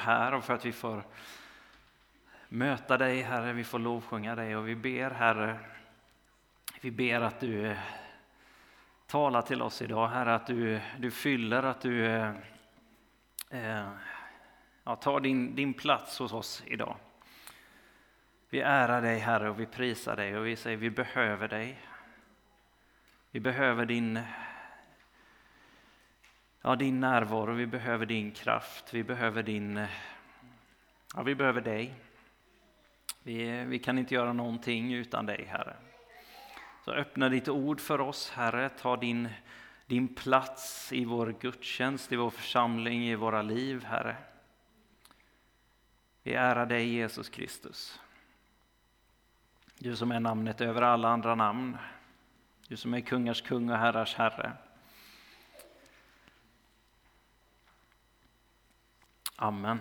här och för att vi får möta dig, Herre. Vi får lovsjunga dig och vi ber, Herre, vi ber att du eh, talar till oss idag, Herre, att du, du fyller, att du eh, eh, ja, tar din, din plats hos oss idag. Vi ärar dig, Herre, och vi prisar dig och vi säger vi behöver dig. Vi behöver din, ja, din närvaro, vi behöver din kraft, vi behöver din... Eh, ja, vi behöver dig. Vi, eh, vi kan inte göra någonting utan dig, Herre. Så öppna ditt ord för oss, Herre. Ta din, din plats i vår gudstjänst, i vår församling, i våra liv, Herre. Vi ärar dig, Jesus Kristus. Du som är namnet över alla andra namn. Du som är kungars kung och herrars herre. Amen.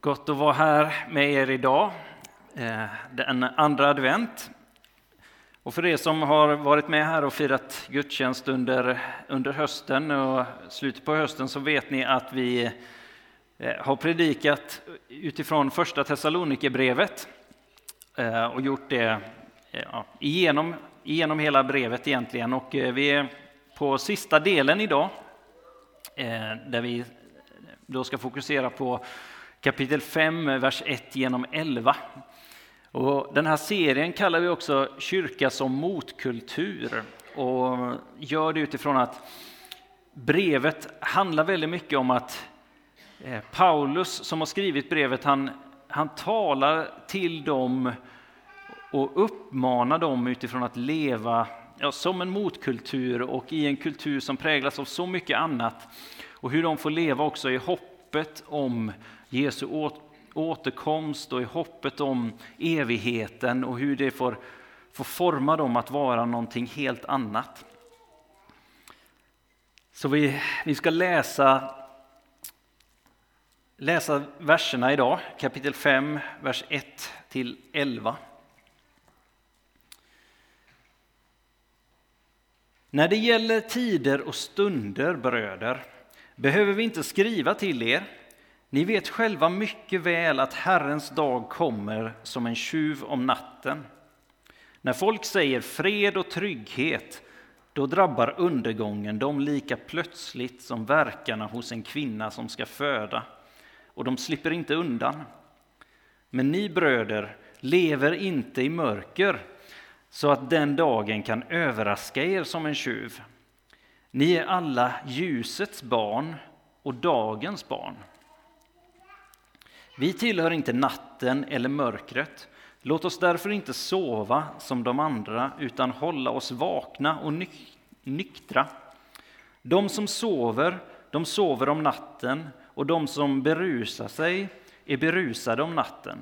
Gott att vara här med er idag, eh, den andra advent. Och för er som har varit med här och firat gudstjänst under, under hösten och slutet på hösten så vet ni att vi eh, har predikat utifrån första Thessalonikerbrevet eh, och gjort det ja, igenom, igenom hela brevet egentligen. Och vi är på sista delen idag eh, där vi då ska fokusera på kapitel 5, vers 1 genom 11. Och den här serien kallar vi också Kyrka som motkultur och gör det utifrån att brevet handlar väldigt mycket om att eh, Paulus som har skrivit brevet, han, han talar till dem och uppmanar dem utifrån att leva ja, som en motkultur och i en kultur som präglas av så mycket annat och hur de får leva också i hoppet om Jesu återkomst och i hoppet om evigheten och hur det får, får forma dem att vara någonting helt annat. Så vi, vi ska läsa, läsa verserna idag, kapitel 5, vers 1 till 11. När det gäller tider och stunder, bröder, behöver vi inte skriva till er ni vet själva mycket väl att Herrens dag kommer som en tjuv om natten. När folk säger fred och trygghet, då drabbar undergången dem lika plötsligt som verkarna hos en kvinna som ska föda, och de slipper inte undan. Men ni bröder lever inte i mörker, så att den dagen kan överraska er som en tjuv. Ni är alla ljusets barn och dagens barn. Vi tillhör inte natten eller mörkret. Låt oss därför inte sova som de andra, utan hålla oss vakna och nyktra. De som sover, de sover om natten, och de som berusar sig är berusade om natten.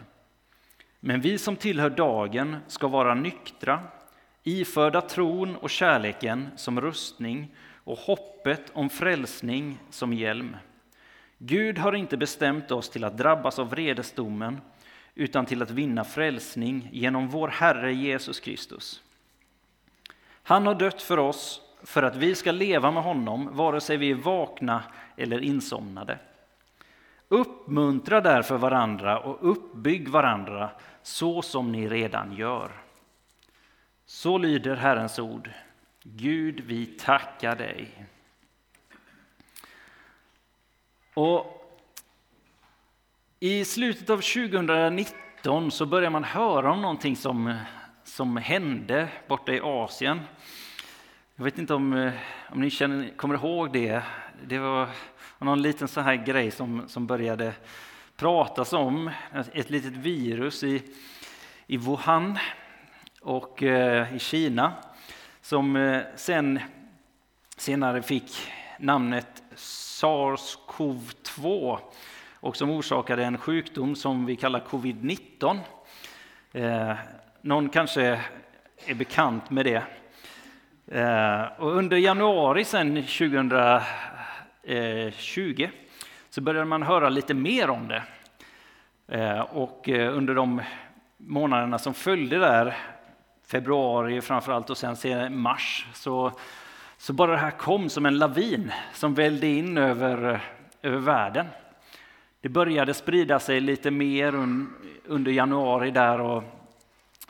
Men vi som tillhör dagen ska vara nyktra, iförda tron och kärleken som rustning och hoppet om frälsning som hjälm. Gud har inte bestämt oss till att drabbas av vredesdomen utan till att vinna frälsning genom vår Herre Jesus Kristus. Han har dött för oss för att vi ska leva med honom, vare sig vi är vakna eller insomnade. Uppmuntra därför varandra och uppbygg varandra så som ni redan gör. Så lyder Herrens ord. Gud, vi tackar dig. Och I slutet av 2019 så börjar man höra om någonting som, som hände borta i Asien. Jag vet inte om, eh, om ni känner, kommer ihåg det. Det var någon liten så här grej som, som började pratas om. Ett litet virus i, i Wuhan och eh, i Kina som eh, sen senare fick namnet SARS-CoV-2 och som orsakade en sjukdom som vi kallar covid-19. Eh, någon kanske är bekant med det. Eh, och under januari sen 20, så började man höra lite mer om det. Eh, och eh, under de månaderna som följde där, februari framförallt och sen mars, så så bara det här kom som en lavin som välde in över, eh, över världen. Det började sprida sig lite mer under januari där och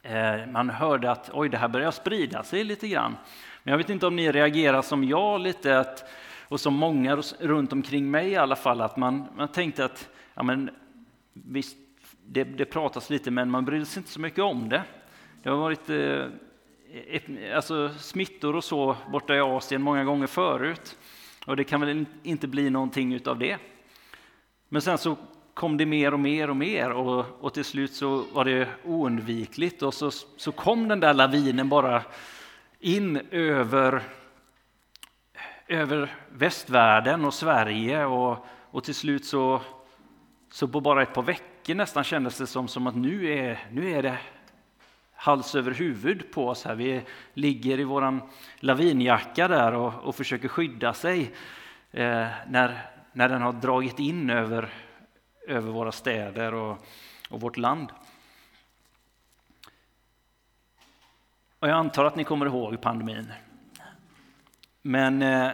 eh, man hörde att oj, det här börjar sprida sig lite grann. Men jag vet inte om ni reagerar som jag lite, att, och som många runt omkring mig i alla fall, att man, man tänkte att ja, men, visst, det, det pratas lite, men man bryr sig inte så mycket om det. Det har varit eh, alltså, smittor och så borta i Asien många gånger förut, och det kan väl inte bli någonting utav det. Men sen så kom det mer och mer och mer och, och till slut så var det oundvikligt och så, så kom den där lavinen bara in över, över västvärlden och Sverige och, och till slut så, så på bara ett par veckor nästan kändes det som, som att nu är, nu är det hals över huvud på oss här. Vi ligger i våran lavinjacka där och, och försöker skydda sig eh, när, när den har dragit in över, över våra städer och, och vårt land. Och jag antar att ni kommer ihåg pandemin. Men, eh,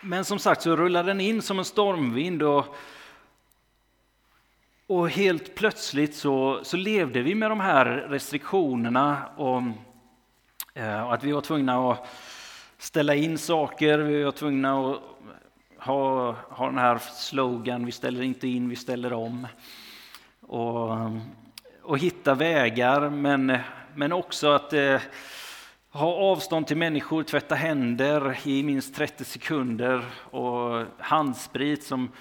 men som sagt så rullade den in som en stormvind och, och helt plötsligt så, så levde vi med de här restriktionerna och, eh, och att vi var tvungna att ställa in saker, vi var tvungna att ha, ha den här slogan, vi ställer inte in, vi ställer om. Och, och hitta vägar, men, men också att eh, ha avstånd till människor, tvätta händer i minst 30 sekunder och handsprit som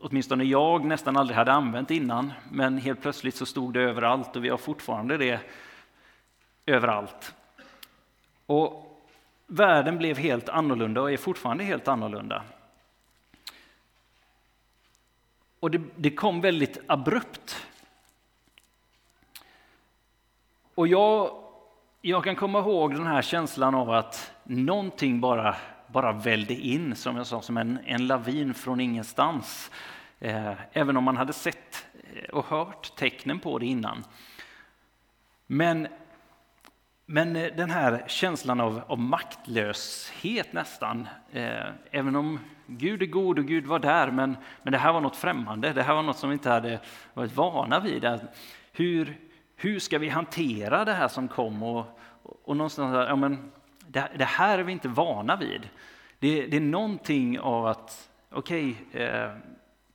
åtminstone jag nästan aldrig hade använt innan. Men helt plötsligt så stod det överallt och vi har fortfarande det överallt. Och världen blev helt annorlunda och är fortfarande helt annorlunda. Och det, det kom väldigt abrupt. Och jag, jag kan komma ihåg den här känslan av att någonting bara, bara välde in, som jag sa, som en, en lavin från ingenstans. Eh, även om man hade sett eh, och hört tecknen på det innan. Men men eh, den här känslan av, av maktlöshet nästan, eh, även om Gud är god och Gud var där, men, men det här var något främmande, det här var något som vi inte hade varit vana vid. Hur, hur ska vi hantera det här som kom? Och, och någonstans, ja, men det, det här är vi inte vana vid. Det, det är någonting av att, okej, okay, eh,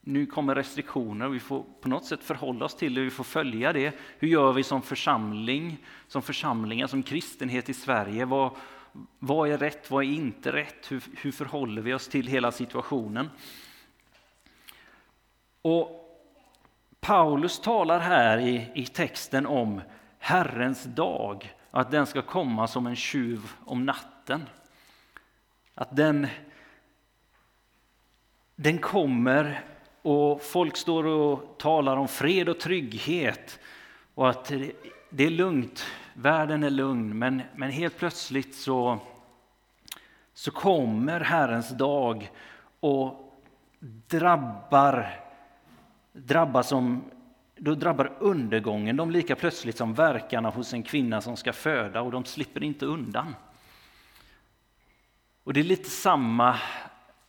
nu kommer restriktioner och vi får på något sätt förhålla oss till det, vi får följa det. Hur gör vi som församling, som församlingar, som kristenhet i Sverige? Vad, vad är rätt, vad är inte rätt? Hur, hur förhåller vi oss till hela situationen? Och Paulus talar här i, i texten om Herrens dag, att den ska komma som en tjuv om natten. Att den, den kommer och folk står och talar om fred och trygghet och att det är lugnt, världen är lugn, men, men helt plötsligt så, så kommer Herrens dag och drabbar, drabbas som, då drabbar undergången dem lika plötsligt som verkarna hos en kvinna som ska föda och de slipper inte undan. Och det är lite samma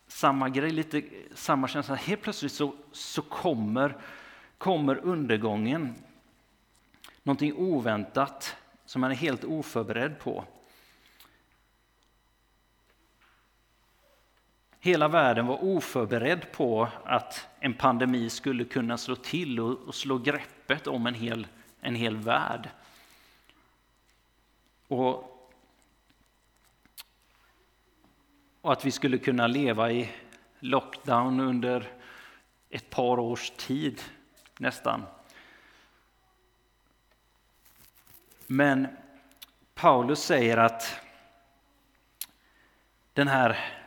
samma grej, lite samma känsla. Helt plötsligt så, så kommer, kommer undergången. Någonting oväntat som man är helt oförberedd på. Hela världen var oförberedd på att en pandemi skulle kunna slå till och, slå greppet om en hel, en hel värld. Och och att vi skulle kunna leva i lockdown under ett par års tid nästan. Men Paulus säger att den här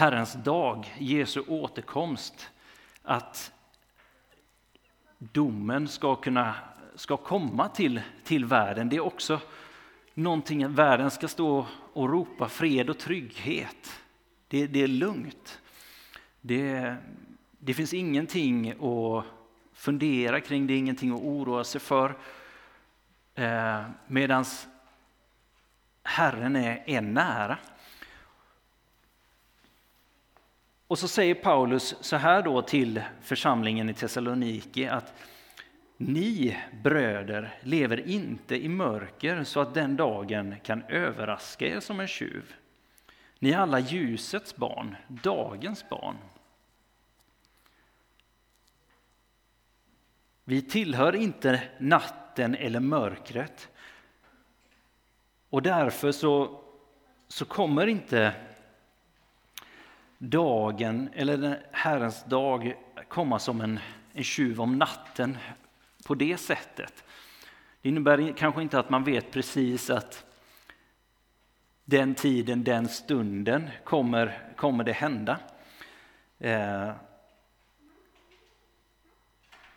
Herrens dag, Jesu återkomst, att domen ska kunna ska komma till, till världen. Det är också någonting världen ska stå och ropa fred och trygghet. Det, det är lugnt. Det, det finns ingenting att fundera kring, det är ingenting att oroa sig för. Eh, Medan Herren är, är nära. Och så säger Paulus så här då till församlingen i Thessaloniki att ni bröder lever inte i mörker så att den dagen kan överraska er som en tjuv. Ni är alla ljusets barn, dagens barn. Vi tillhör inte natten eller mörkret. Och därför så, så kommer inte dagen, eller Herrens dag, komma som en, en tjuv om natten på det sättet. Det innebär kanske inte att man vet precis att den tiden, den stunden kommer, kommer det hända. Eh,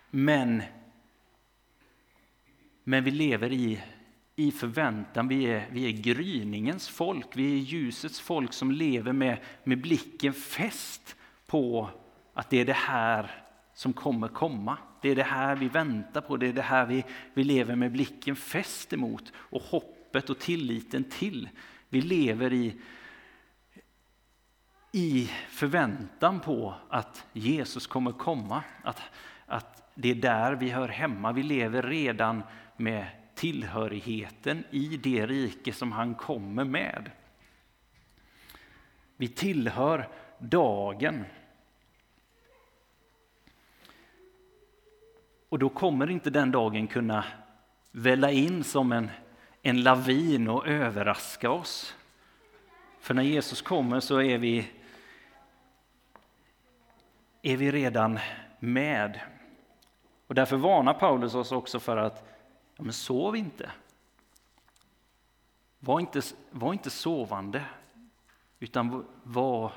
men, men vi lever i, i förväntan, vi är, vi är gryningens folk, vi är ljusets folk som lever med, med blicken fäst på att det är det här som kommer komma. Det är det här vi väntar på, det är det här vi, vi lever med blicken fäst emot och hoppet och tilliten till. Vi lever i, i förväntan på att Jesus kommer komma, att, att det är där vi hör hemma. Vi lever redan med tillhörigheten i det rike som han kommer med. Vi tillhör dagen. Och då kommer inte den dagen kunna välla in som en, en lavin och överraska oss. För när Jesus kommer så är vi, är vi redan med. Och därför varnar Paulus oss också för att ja, men sov inte. Var inte, var inte sovande, utan var,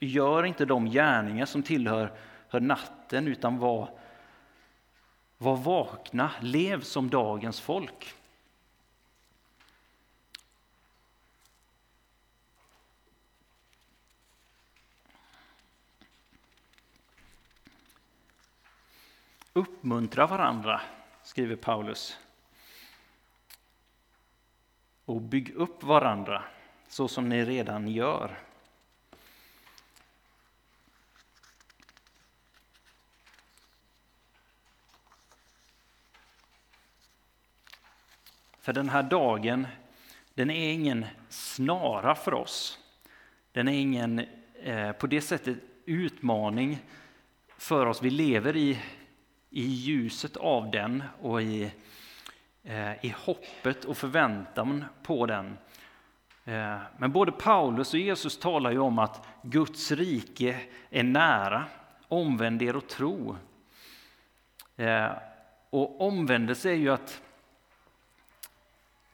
gör inte de gärningar som tillhör natten, utan var var vakna, lev som dagens folk. Uppmuntra varandra, skriver Paulus. Och bygg upp varandra så som ni redan gör. För den här dagen, den är ingen snara för oss. Den är ingen eh, på det sättet utmaning för oss. Vi lever i, i ljuset av den och i, eh, i hoppet och förväntan på den. Eh, men både Paulus och Jesus talar ju om att Guds rike är nära. Omvänd er och tro. Eh, och omvändelse är ju att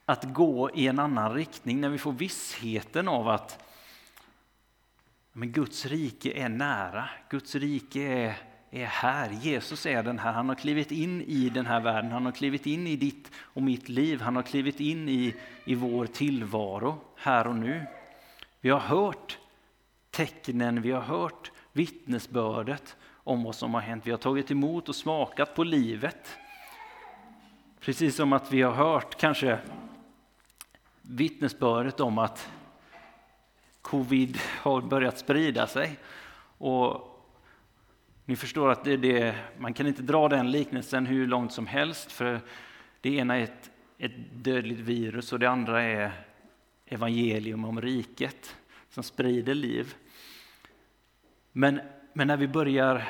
att gå i en annan riktning, när vi får vissheten av att men Guds rike är nära, Guds rike är, är här. Jesus är den här, han har klivit in i den här världen, han har klivit in i ditt och mitt liv, han har klivit in i, i vår tillvaro här och nu. Vi har hört tecknen, vi har hört vittnesbördet om vad som har hänt. Vi har tagit emot och smakat på livet. Precis som att vi har hört kanske vittnesbördet om att covid har börjat sprida sig. Och ni förstår att det, det, man kan inte dra den liknelsen hur långt som helst, för det ena är ett, ett dödligt virus och det andra är evangelium om riket som sprider liv. Men, men när vi börjar,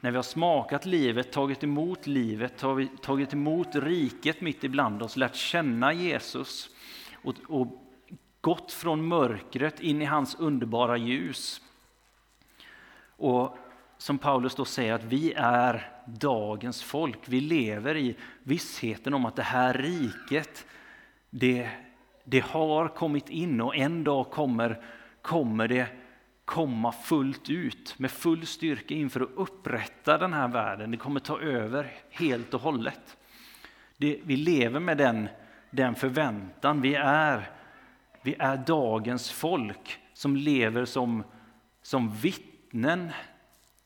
när vi har smakat livet, tagit emot livet, tagit emot riket mitt ibland oss, lärt känna Jesus, och, och gått från mörkret in i hans underbara ljus. Och som Paulus då säger att vi är dagens folk. Vi lever i vissheten om att det här riket, det, det har kommit in och en dag kommer, kommer det komma fullt ut med full styrka inför att upprätta den här världen. Det kommer ta över helt och hållet. Det, vi lever med den den förväntan. Vi är, vi är dagens folk som lever som, som vittnen,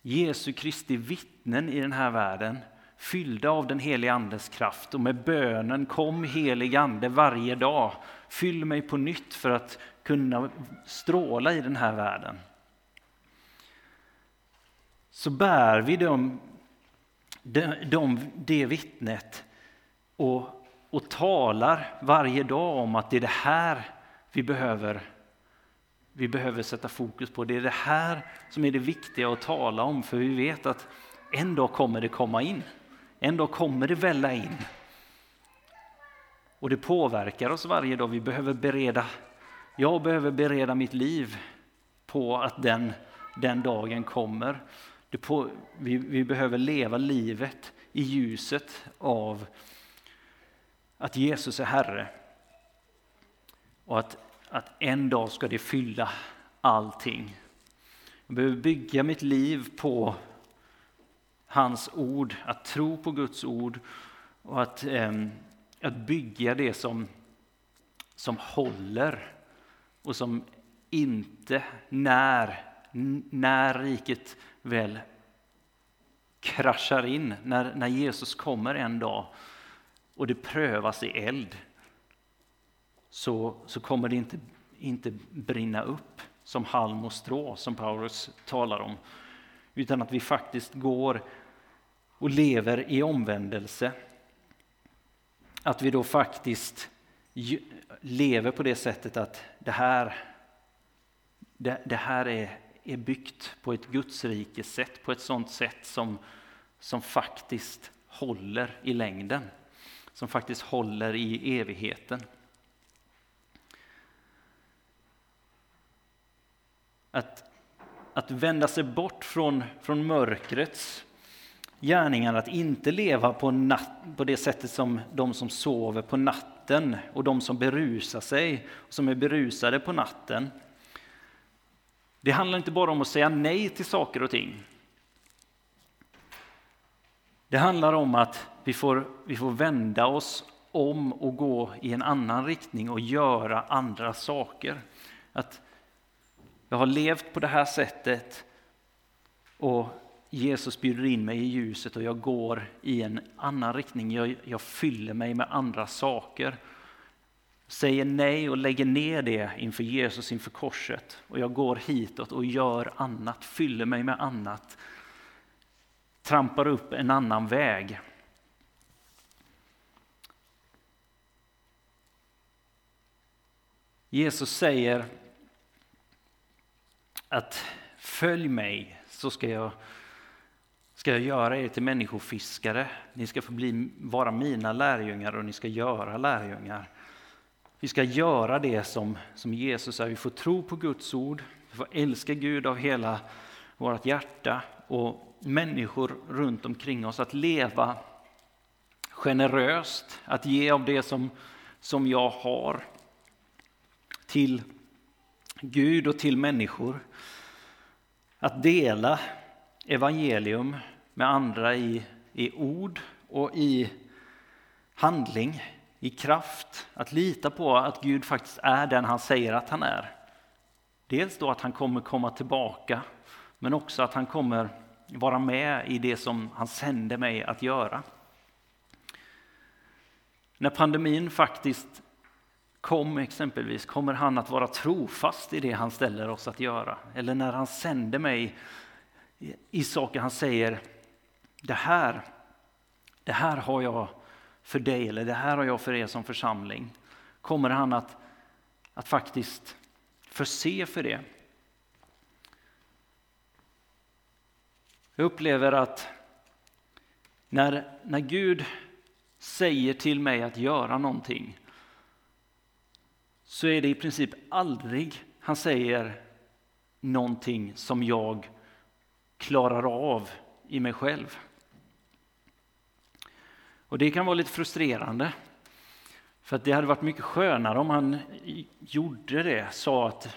Jesu Kristi vittnen i den här världen fyllda av den heliga Andes kraft och med bönen kom helig Ande varje dag. Fyll mig på nytt för att kunna stråla i den här världen. Så bär vi dem, de, de, det vittnet och, och talar varje dag om att det är det här vi behöver vi behöver sätta fokus på. Det är det här som är det viktiga att tala om, för vi vet att en dag kommer det komma in. En dag kommer det välla in. Och det påverkar oss varje dag. Vi behöver bereda, jag behöver bereda mitt liv på att den, den dagen kommer. På, vi, vi behöver leva livet i ljuset av att Jesus är Herre. Och att, att en dag ska det fylla allting. Jag behöver bygga mitt liv på hans ord, att tro på Guds ord och att, eh, att bygga det som, som håller och som inte, när, när riket väl kraschar in, när, när Jesus kommer en dag och det prövas i eld, så, så kommer det inte, inte brinna upp som halm och strå som Paulus talar om, utan att vi faktiskt går och lever i omvändelse. Att vi då faktiskt lever på det sättet att det här, det, det här är, är byggt på ett Gudsrikes sätt, på ett sådant sätt som, som faktiskt håller i längden, som faktiskt håller i evigheten. Att, att vända sig bort från, från mörkrets gärningar att inte leva på, natt, på det sättet som de som sover på natten och de som berusar sig, som är berusade på natten. Det handlar inte bara om att säga nej till saker och ting. Det handlar om att vi får, vi får vända oss om och gå i en annan riktning och göra andra saker. Att jag har levt på det här sättet och Jesus bjuder in mig i ljuset och jag går i en annan riktning. Jag, jag fyller mig med andra saker. Säger nej och lägger ner det inför Jesus, inför korset. Och jag går hitåt och gör annat, fyller mig med annat. Trampar upp en annan väg. Jesus säger att följ mig så ska jag ska jag göra er till människofiskare. Ni ska få bli, vara mina lärjungar och ni ska göra lärjungar. Vi ska göra det som, som Jesus är. Vi får tro på Guds ord, vi får älska Gud av hela vårt hjärta och människor runt omkring oss. Att leva generöst, att ge av det som, som jag har till Gud och till människor. Att dela evangelium med andra i, i ord och i handling, i kraft. Att lita på att Gud faktiskt är den han säger att han är. Dels då att han kommer komma tillbaka, men också att han kommer vara med i det som han sände mig att göra. När pandemin faktiskt kom exempelvis, kommer han att vara trofast i det han ställer oss att göra? Eller när han sände mig i saker han säger, det här, det här har jag för dig eller det här har jag för er som församling. Kommer han att, att faktiskt förse för det? Jag upplever att när, när Gud säger till mig att göra någonting så är det i princip aldrig han säger någonting som jag klarar av i mig själv. Och det kan vara lite frustrerande. För att det hade varit mycket skönare om han gjorde det, sa att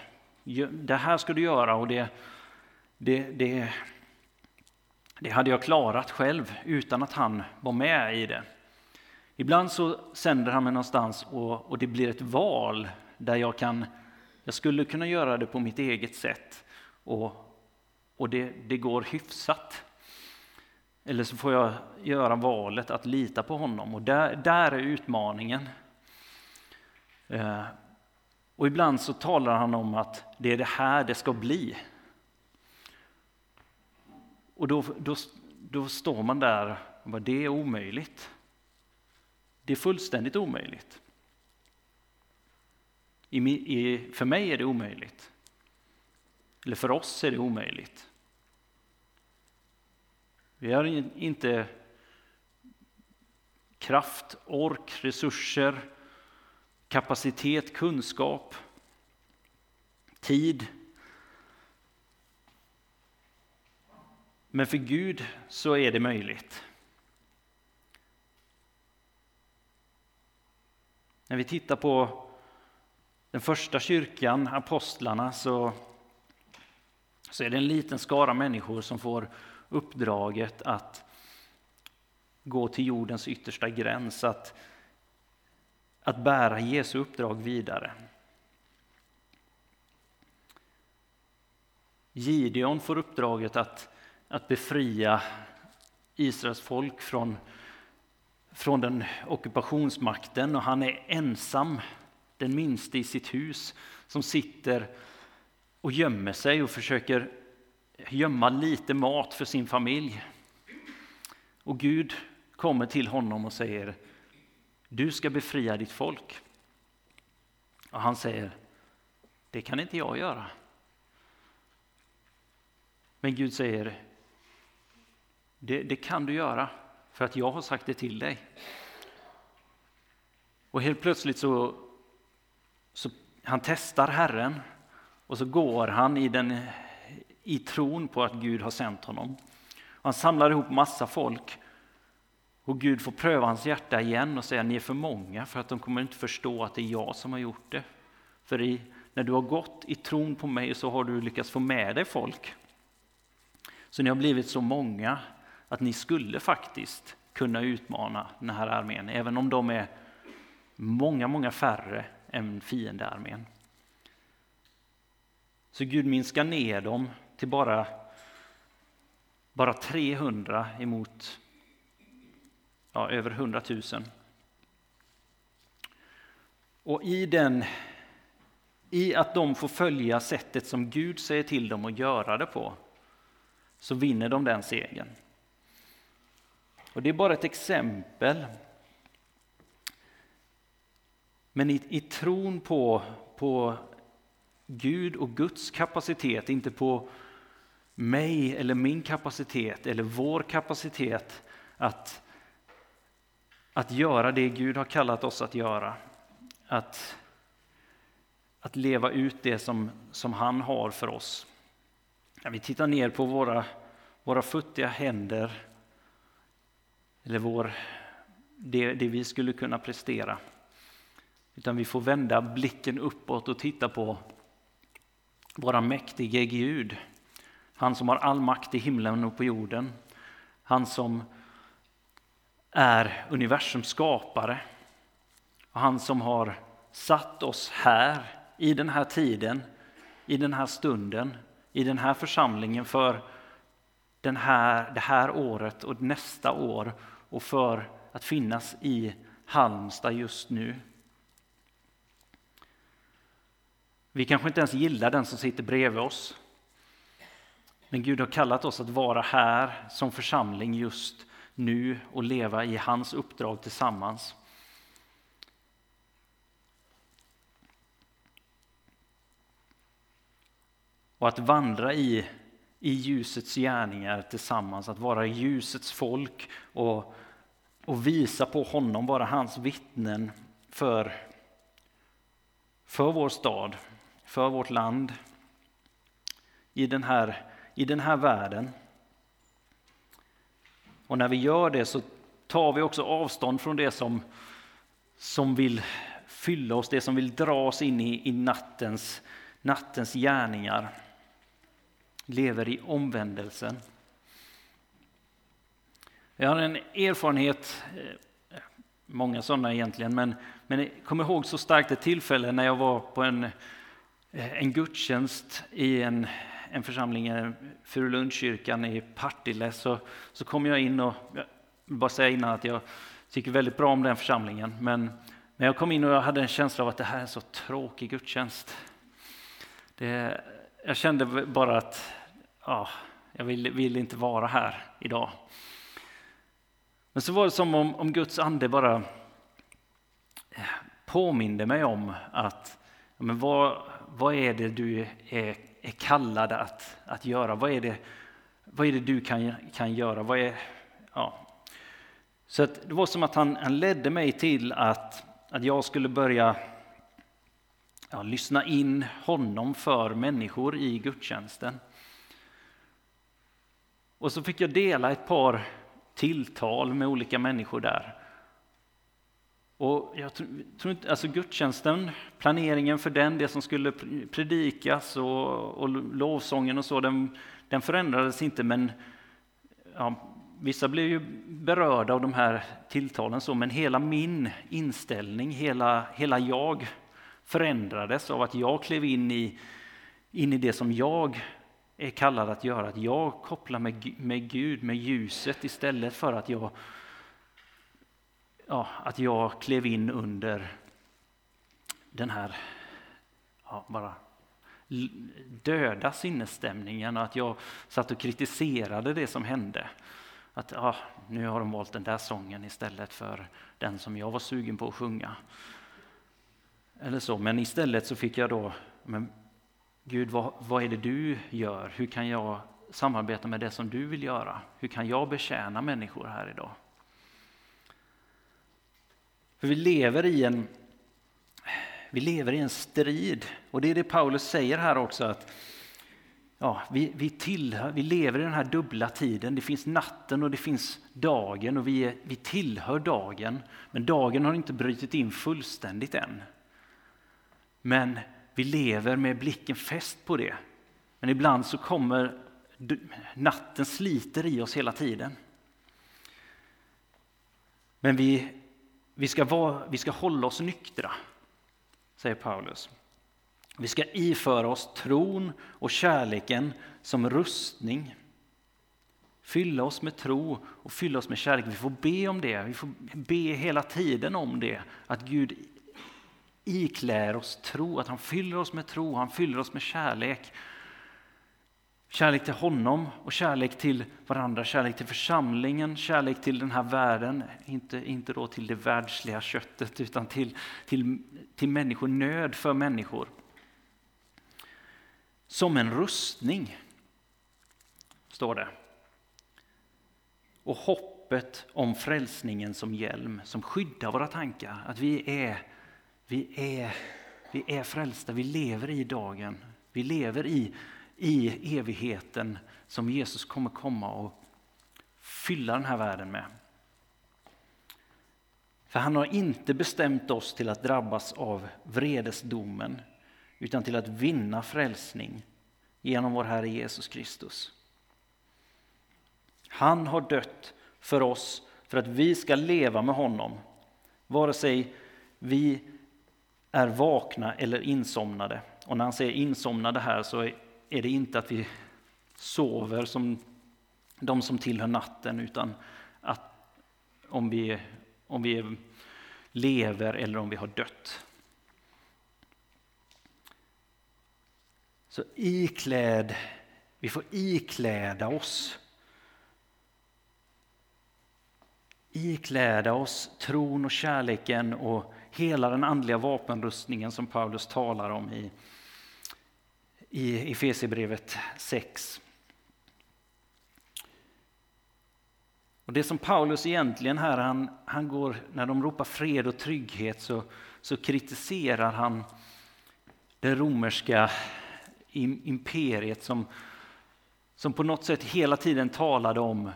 det här ska du göra och det, det, det, det hade jag klarat själv utan att han var med i det. Ibland så sänder han mig någonstans och, och det blir ett val där jag kan, jag skulle kunna göra det på mitt eget sätt och, och det, det går hyfsat. eller så får jag göra valet att lita på honom. Och där, där är utmaningen. Eh, och ibland så talar han om att det är det här det ska bli. Och då, då, då står man där och bara, det är omöjligt. Det är fullständigt omöjligt. För mig är det omöjligt. Eller för oss är det omöjligt. Vi har inte kraft, ork, resurser, kapacitet, kunskap, tid. Men för Gud så är det möjligt. När vi tittar på den första kyrkan, apostlarna, så, så är det en liten skara människor som får uppdraget att gå till jordens yttersta gräns, att, att bära Jesu uppdrag vidare. Gideon får uppdraget att, att befria Israels folk från, från den ockupationsmakten och han är ensam, den minste i sitt hus, som sitter och gömmer sig och försöker gömma lite mat för sin familj. Och Gud kommer till honom och säger du ska befria ditt folk. Och han säger det kan inte jag göra. Men Gud säger det, det kan du göra för att jag har sagt det till dig. Och helt plötsligt så, så han testar Herren och så går han i den i tron på att Gud har sänt honom. Han samlar ihop massa folk och Gud får pröva hans hjärta igen och säga ni är för många för att de kommer inte förstå att det är jag som har gjort det. För i, när du har gått i tron på mig så har du lyckats få med dig folk. Så ni har blivit så många att ni skulle faktiskt kunna utmana den här armén, även om de är många, många färre än fiendearmén. Så Gud minskar ner dem till bara, bara 300 emot ja, över 100 000. Och i, den, i att de får följa sättet som Gud säger till dem att göra det på, så vinner de den segern. Och det är bara ett exempel. Men i, i tron på, på Gud och Guds kapacitet, inte på mig eller min kapacitet eller vår kapacitet att, att göra det Gud har kallat oss att göra. Att, att leva ut det som, som han har för oss. När vi tittar ner på våra, våra futtiga händer eller vår, det, det vi skulle kunna prestera. Utan vi får vända blicken uppåt och titta på våra mäktige Gud. Han som har all makt i himlen och på jorden. Han som är universums skapare. Och han som har satt oss här, i den här tiden, i den här stunden, i den här församlingen för den här, det här året och nästa år och för att finnas i Halmstad just nu. Vi kanske inte ens gillar den som sitter bredvid oss. Men Gud har kallat oss att vara här som församling just nu och leva i hans uppdrag tillsammans. Och att vandra i, i ljusets gärningar tillsammans, att vara ljusets folk och, och visa på honom, vara hans vittnen för, för vår stad, för vårt land, i den här, i den här världen. Och när vi gör det så tar vi också avstånd från det som, som vill fylla oss, det som vill dra oss in i, i nattens, nattens gärningar. Lever i omvändelsen. Jag har en erfarenhet, eh, många sådana egentligen, men, men jag kommer ihåg så starkt ett tillfälle när jag var på en eh, en gudstjänst i en, en församling, Furulundskyrkan i Partille, så, så kom jag in och, jag vill bara säga innan att jag tycker väldigt bra om den församlingen, men när jag kom in och jag hade en känsla av att det här är en så tråkig gudstjänst. Det, jag kände bara att ja, jag vill, vill, inte vara här idag. Men så var det som om, om Guds ande bara eh, påminde mig om att men vad, vad är det du är, är kallad att, att göra? Vad är det, vad är det du kan, kan göra? Vad är, ja. Så det var som att han, han ledde mig till att, att jag skulle börja ja, lyssna in honom för människor i gudstjänsten. Och så fick jag dela ett par tilltal med olika människor där. Och jag tror inte, alltså gudstjänsten, planeringen för den, det som skulle predikas och, och lovsången och så, den, den förändrades inte men ja, vissa blev ju berörda av de här tilltalen så, men hela min inställning, hela, hela jag förändrades av att jag klev in i, in i det som jag är kallad att göra, att jag kopplar med, med Gud, med ljuset istället för att jag, ja, att jag klev in under den här ja, bara döda sinnesstämningen och att jag satt och kritiserade det som hände. Att ja, nu har de valt den där sången istället för den som jag var sugen på att sjunga. Eller så, men istället så fick jag då, men Gud, vad, vad är det du gör? Hur kan jag samarbeta med det som du vill göra? Hur kan jag betjäna människor här idag? För vi lever i en, vi lever i en strid och det är det Paulus säger här också att ja, vi, vi, tillhör, vi lever i den här dubbla tiden. Det finns natten och det finns dagen och vi, är, vi tillhör dagen. Men dagen har inte brutit in fullständigt än. Men vi lever med blicken fäst på det. Men ibland så kommer natten sliter i oss hela tiden. Men vi, vi, ska, vara, vi ska hålla oss nyktra, säger Paulus. Vi ska iföra oss tron och kärleken som rustning. Fylla oss med tro och fylla oss med kärlek. Vi får be om det. Vi får be hela tiden om det. Att Gud iklär oss tro, att han fyller oss med tro, han fyller oss med kärlek. Kärlek till honom och kärlek till varandra, kärlek till församlingen, kärlek till den här världen. Inte, inte då till det världsliga köttet utan till, till, till människor, nöd för människor. Som en rustning, står det. Och hoppet om frälsningen som hjälm, som skyddar våra tankar. Att vi är vi är, vi är frälsta, vi lever i dagen. Vi lever i, i evigheten som Jesus kommer komma och fylla den här världen med. För han har inte bestämt oss till att drabbas av vredesdomen utan till att vinna frälsning genom vår Herre Jesus Kristus. Han har dött för oss för att vi ska leva med honom, vare sig vi är vakna eller insomnade. Och när han säger insomnade här så är det inte att vi sover som de som tillhör natten, utan att om vi, om vi lever eller om vi har dött. Så ikläd, vi får ikläda oss ikläda oss tron och kärleken och hela den andliga vapenrustningen som Paulus talar om i, i Efesierbrevet 6. Och det som Paulus egentligen här, han, han går, när de ropar fred och trygghet så, så kritiserar han det romerska imperiet som, som på något sätt hela tiden talade om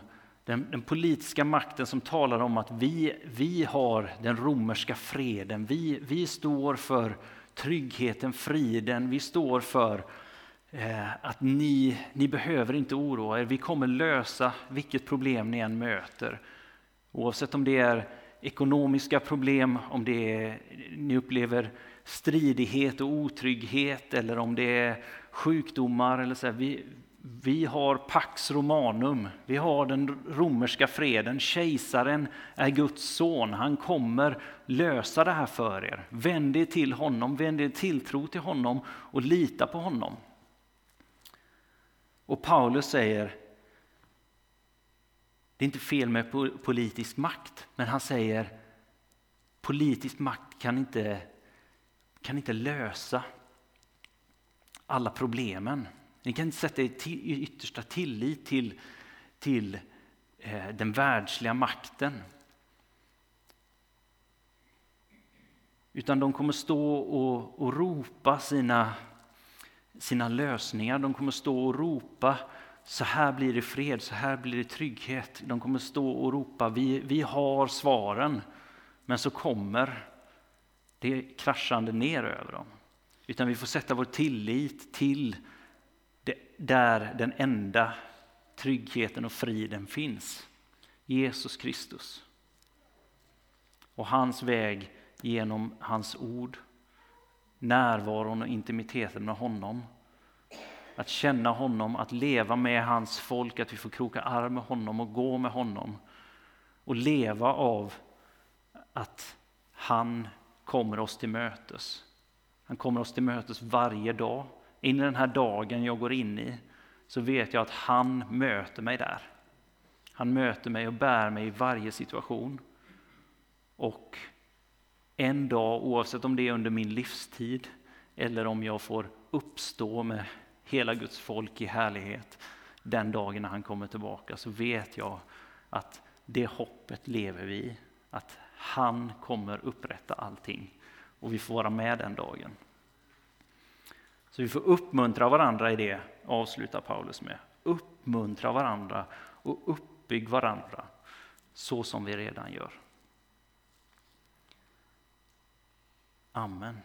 den, den, politiska makten som talar om att vi, vi har den romerska freden. Vi, vi står för tryggheten, friden. Vi står för eh, att ni, ni behöver inte oroa er. Vi kommer lösa vilket problem ni än möter. Oavsett om det är ekonomiska problem, om det är, ni upplever stridighet och otrygghet eller om det är sjukdomar. Eller så här, vi, vi har Pax Romanum, vi har den romerska freden. Kejsaren är Guds son, han kommer lösa det här för er. Vänd er till honom, vänd er tilltro till honom och lita på honom. Och Paulus säger, det är inte fel med politisk makt, men han säger politisk makt kan inte, kan inte lösa alla problemen. Ni kan inte sätta er i yttersta tillit till, till eh, den världsliga makten. Utan de kommer stå och, och ropa sina, sina lösningar. De kommer stå och ropa så här blir det fred, så här blir det trygghet. De kommer stå och ropa vi, vi har svaren. Men så kommer det kraschande ner över dem. Utan vi får sätta vår tillit till där den enda tryggheten och friden finns. Jesus Kristus. Och hans väg genom hans ord, närvaron och intimiteten med honom. Att känna honom, att leva med hans folk, att vi får kroka arm med honom och gå med honom. Och leva av att han kommer oss till mötes. Han kommer oss till mötes varje dag. In i den här dagen jag går in i så vet jag att han möter mig där. Han möter mig och bär mig i varje situation. Och en dag, oavsett om det är under min livstid eller om jag får uppstå med hela Guds folk i härlighet den dagen när han kommer tillbaka, så vet jag att det hoppet lever vi i. Att han kommer upprätta allting och vi får vara med den dagen. Så vi får uppmuntra varandra i det, avslutar Paulus med. Uppmuntra varandra och uppbygg varandra så som vi redan gör. Amen.